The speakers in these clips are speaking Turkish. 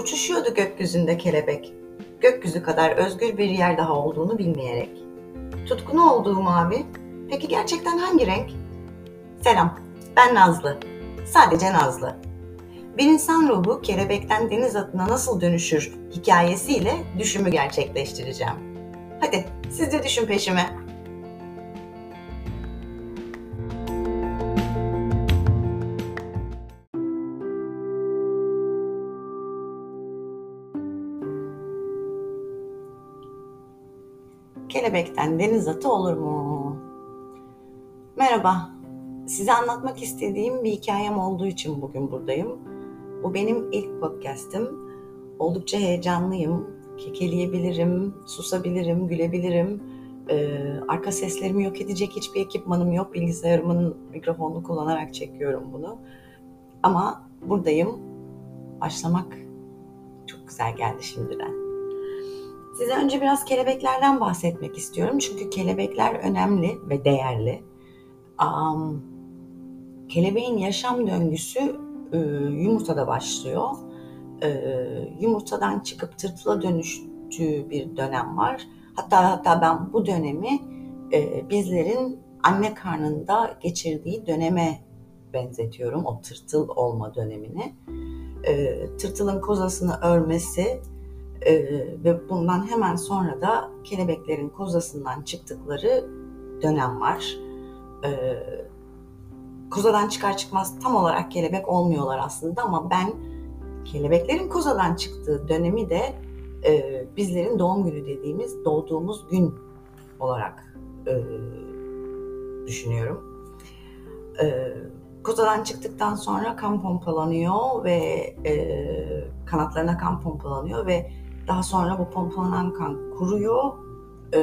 Uçuşuyordu gökyüzünde kelebek. Gökyüzü kadar özgür bir yer daha olduğunu bilmeyerek. Tutkunu olduğu mavi. Peki gerçekten hangi renk? Selam, ben Nazlı. Sadece Nazlı. Bir insan ruhu kelebekten deniz atına nasıl dönüşür hikayesiyle düşümü gerçekleştireceğim. Hadi siz de düşün peşime. Kelebekten deniz atı olur mu? Merhaba. Size anlatmak istediğim bir hikayem olduğu için bugün buradayım. Bu benim ilk podcast'im. Oldukça heyecanlıyım. Kekeleyebilirim, susabilirim, gülebilirim. Ee, arka seslerimi yok edecek hiçbir ekipmanım yok. Bilgisayarımın mikrofonunu kullanarak çekiyorum bunu. Ama buradayım. Başlamak çok güzel geldi şimdiden. Size önce biraz kelebeklerden bahsetmek istiyorum. Çünkü kelebekler önemli ve değerli. Um, kelebeğin yaşam döngüsü e, yumurtada başlıyor. E, yumurtadan çıkıp tırtıla dönüştüğü bir dönem var. Hatta hatta ben bu dönemi e, bizlerin anne karnında geçirdiği döneme benzetiyorum. O tırtıl olma dönemini. E, tırtılın kozasını örmesi e, ve bundan hemen sonra da kelebeklerin kozasından çıktıkları dönem var. E, kozadan çıkar çıkmaz tam olarak kelebek olmuyorlar aslında ama ben kelebeklerin kozadan çıktığı dönemi de e, bizlerin doğum günü dediğimiz doğduğumuz gün olarak e, düşünüyorum. E, kozadan çıktıktan sonra kan pompalanıyor ve e, kanatlarına kan pompalanıyor ve daha sonra bu pompalanan kan kuruyor e,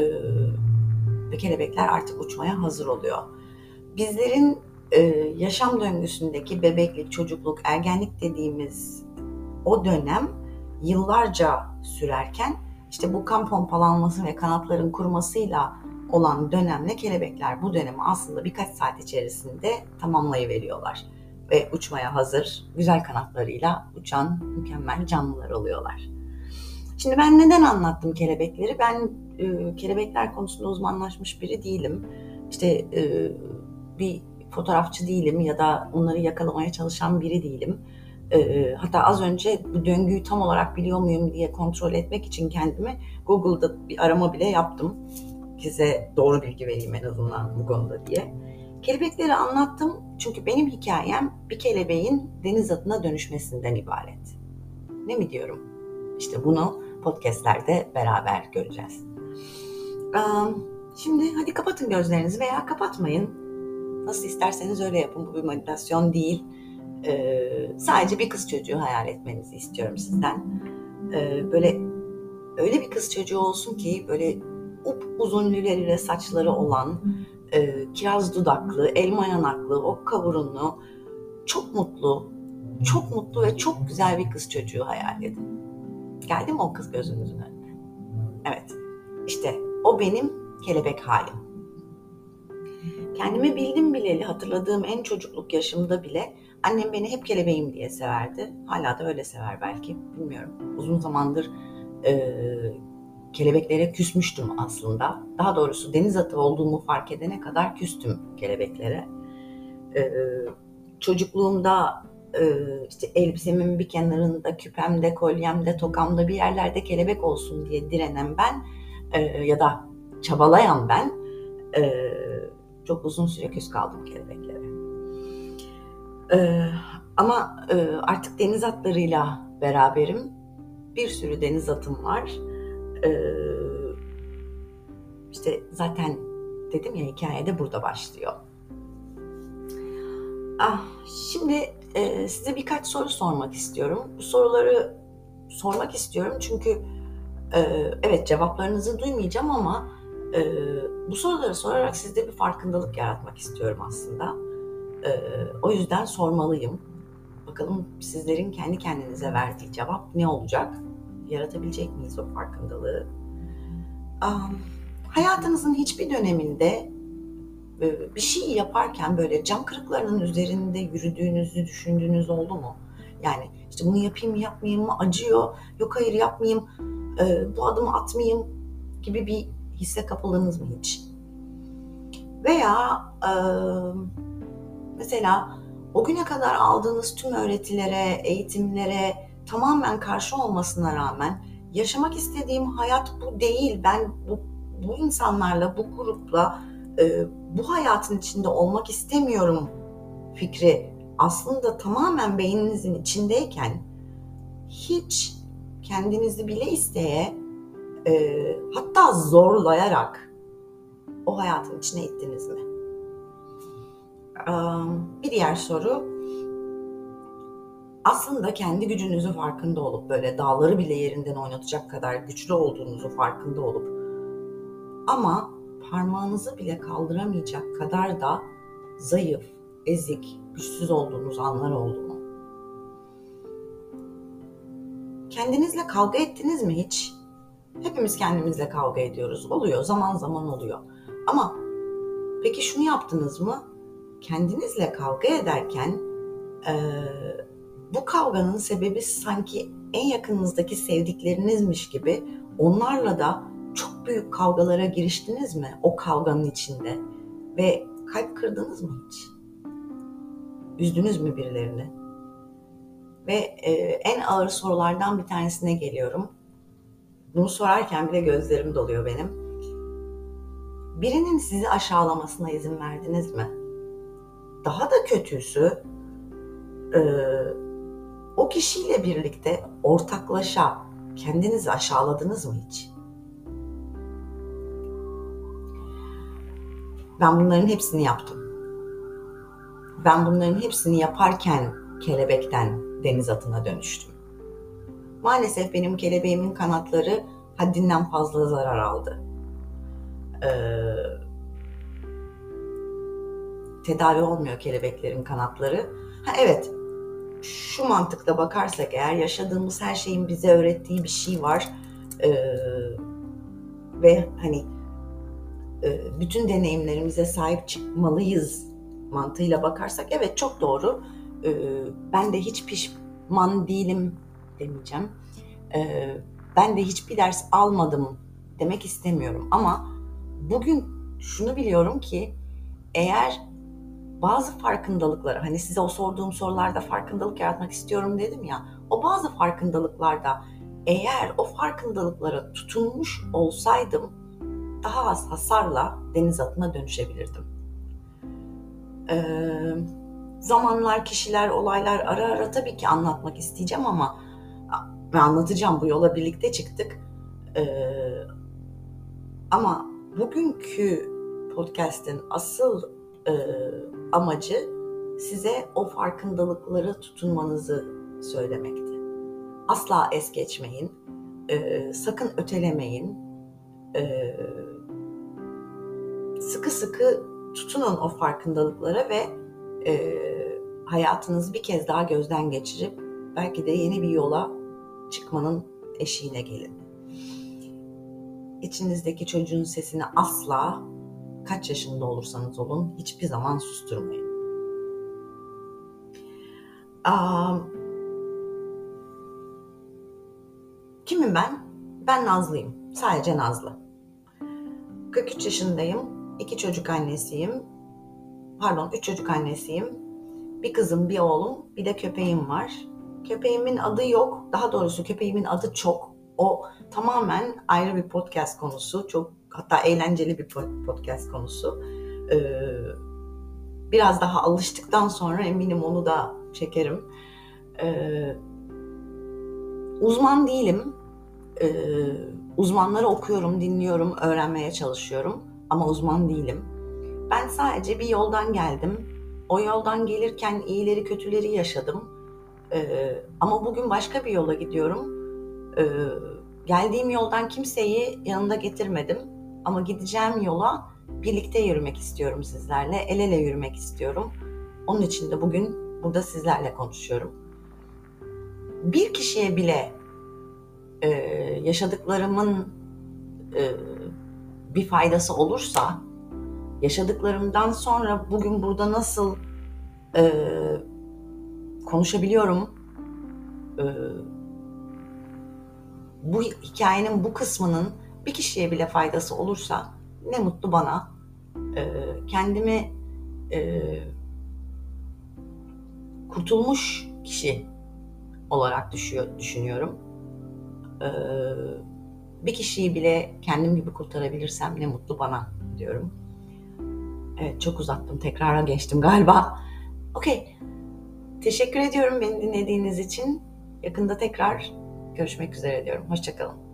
ve kelebekler artık uçmaya hazır oluyor. Bizlerin e, yaşam döngüsündeki bebeklik, çocukluk, ergenlik dediğimiz o dönem yıllarca sürerken işte bu kan pompalanması ve kanatların kurumasıyla olan dönemle kelebekler bu dönemi aslında birkaç saat içerisinde tamamlayıveriyorlar ve uçmaya hazır, güzel kanatlarıyla uçan mükemmel canlılar oluyorlar. Şimdi ben neden anlattım kelebekleri? Ben e, kelebekler konusunda uzmanlaşmış biri değilim. İşte e, bir fotoğrafçı değilim ya da onları yakalamaya çalışan biri değilim. E, hatta az önce bu döngüyü tam olarak biliyor muyum diye kontrol etmek için kendimi Google'da bir arama bile yaptım. Size doğru bilgi vereyim en azından bu konuda diye. Kelebekleri anlattım çünkü benim hikayem bir kelebeğin deniz atına dönüşmesinden ibaret. Ne mi diyorum? İşte bunu podcastlerde beraber göreceğiz. Şimdi hadi kapatın gözlerinizi veya kapatmayın. Nasıl isterseniz öyle yapın. Bu bir meditasyon değil. Ee, sadece bir kız çocuğu hayal etmenizi istiyorum sizden. Ee, böyle öyle bir kız çocuğu olsun ki böyle up uzun lülelere saçları olan, e, kiraz dudaklı, elma yanaklı, ok kavurunlu, çok mutlu, çok mutlu ve çok güzel bir kız çocuğu hayal edin. Geldi mi o kız gözünüzün önüne? Evet. İşte o benim kelebek halim. Kendimi bildim bileli hatırladığım en çocukluk yaşımda bile annem beni hep kelebeğim diye severdi. Hala da öyle sever belki. Bilmiyorum. Uzun zamandır e, kelebeklere küsmüştüm aslında. Daha doğrusu deniz atı olduğumu fark edene kadar küstüm kelebeklere. E, çocukluğumda işte elbisemin bir kenarında, küpemde, kolyemde, tokamda bir yerlerde kelebek olsun diye direnen ben e, ya da çabalayan ben e, çok uzun süre küs kaldım kelebeklere. Ama artık deniz atlarıyla beraberim. Bir sürü deniz atım var. İşte zaten dedim ya hikayede burada başlıyor. Ah, şimdi e, size birkaç soru sormak istiyorum. Bu soruları sormak istiyorum çünkü e, evet cevaplarınızı duymayacağım ama e, bu soruları sorarak sizde bir farkındalık yaratmak istiyorum aslında. E, o yüzden sormalıyım. Bakalım sizlerin kendi kendinize verdiği cevap ne olacak? Yaratabilecek miyiz o farkındalığı? Um, hayatınızın hiçbir döneminde bir şey yaparken böyle cam kırıklarının üzerinde yürüdüğünüzü düşündüğünüz oldu mu? Yani işte bunu yapayım yapmayayım mı acıyor. Yok hayır yapmayayım. E, bu adımı atmayayım gibi bir hisse kapıldınız mı hiç? Veya e, mesela o güne kadar aldığınız tüm öğretilere, eğitimlere tamamen karşı olmasına rağmen yaşamak istediğim hayat bu değil. Ben bu, bu insanlarla, bu grupla e, bu hayatın içinde olmak istemiyorum fikri aslında tamamen beyninizin içindeyken hiç kendinizi bile isteye e, hatta zorlayarak o hayatın içine ittiniz mi? Bir diğer soru aslında kendi gücünüzü farkında olup böyle dağları bile yerinden oynatacak kadar güçlü olduğunuzu farkında olup ama parmağınızı bile kaldıramayacak kadar da zayıf, ezik, güçsüz olduğunuz anlar oldu mu? Kendinizle kavga ettiniz mi hiç? Hepimiz kendimizle kavga ediyoruz. Oluyor, zaman zaman oluyor. Ama peki şunu yaptınız mı? Kendinizle kavga ederken e, bu kavganın sebebi sanki en yakınınızdaki sevdiklerinizmiş gibi onlarla da çok büyük kavgalara giriştiniz mi o kavganın içinde? Ve kalp kırdınız mı hiç? Üzdünüz mü birilerini? Ve e, en ağır sorulardan bir tanesine geliyorum. Bunu sorarken bile gözlerim doluyor benim. Birinin sizi aşağılamasına izin verdiniz mi? Daha da kötüsü e, o kişiyle birlikte ortaklaşa kendinizi aşağıladınız mı hiç? Ben bunların hepsini yaptım. Ben bunların hepsini yaparken kelebekten deniz atına dönüştüm. Maalesef benim kelebeğimin kanatları haddinden fazla zarar aldı. Ee, tedavi olmuyor kelebeklerin kanatları. Ha evet, şu mantıkla bakarsak eğer yaşadığımız her şeyin bize öğrettiği bir şey var. Ee, ve hani bütün deneyimlerimize sahip çıkmalıyız mantığıyla bakarsak evet çok doğru. Ee, ben de hiç pişman değilim demeyeceğim. Ee, ben de hiçbir ders almadım demek istemiyorum ama bugün şunu biliyorum ki eğer bazı farkındalıkları hani size o sorduğum sorularda farkındalık yaratmak istiyorum dedim ya o bazı farkındalıklarda eğer o farkındalıklara tutunmuş olsaydım daha az hasarla deniz atına dönüşebilirdim. Ee, zamanlar, kişiler, olaylar ara ara tabii ki anlatmak isteyeceğim ama ve anlatacağım bu yola birlikte çıktık. Ee, ama bugünkü podcast'in asıl e, amacı size o farkındalıkları tutunmanızı söylemekti. Asla es geçmeyin, e, sakın ötelemeyin, e, sıkı sıkı tutunun o farkındalıklara ve e, hayatınızı bir kez daha gözden geçirip belki de yeni bir yola çıkmanın eşiğine gelin. İçinizdeki çocuğun sesini asla kaç yaşında olursanız olun hiçbir zaman susturmayın. Aa, kimim ben? Ben Nazlıyım. Sadece Nazlı. 43 yaşındayım. İki çocuk annesiyim. Pardon, üç çocuk annesiyim. Bir kızım, bir oğlum, bir de köpeğim var. Köpeğimin adı yok. Daha doğrusu köpeğimin adı çok. O tamamen ayrı bir podcast konusu. Çok hatta eğlenceli bir podcast konusu. Ee, biraz daha alıştıktan sonra eminim onu da çekerim. Ee, uzman değilim. Ee, uzmanları okuyorum, dinliyorum, öğrenmeye çalışıyorum. Ama uzman değilim. Ben sadece bir yoldan geldim. O yoldan gelirken iyileri kötüleri yaşadım. Ee, ama bugün başka bir yola gidiyorum. Ee, geldiğim yoldan kimseyi yanında getirmedim ama gideceğim yola birlikte yürümek istiyorum sizlerle. El ele yürümek istiyorum. Onun için de bugün burada sizlerle konuşuyorum. Bir kişiye bile e, yaşadıklarımın e, bir faydası olursa, yaşadıklarımdan sonra bugün burada nasıl e, konuşabiliyorum, e, bu hikayenin bu kısmının bir kişiye bile faydası olursa ne mutlu bana. E, kendimi e, kurtulmuş kişi olarak düşüyor, düşünüyorum. E, bir kişiyi bile kendim gibi kurtarabilirsem ne mutlu bana diyorum. Evet çok uzattım. Tekrara geçtim galiba. Okey. Teşekkür ediyorum beni dinlediğiniz için. Yakında tekrar görüşmek üzere diyorum. Hoşçakalın.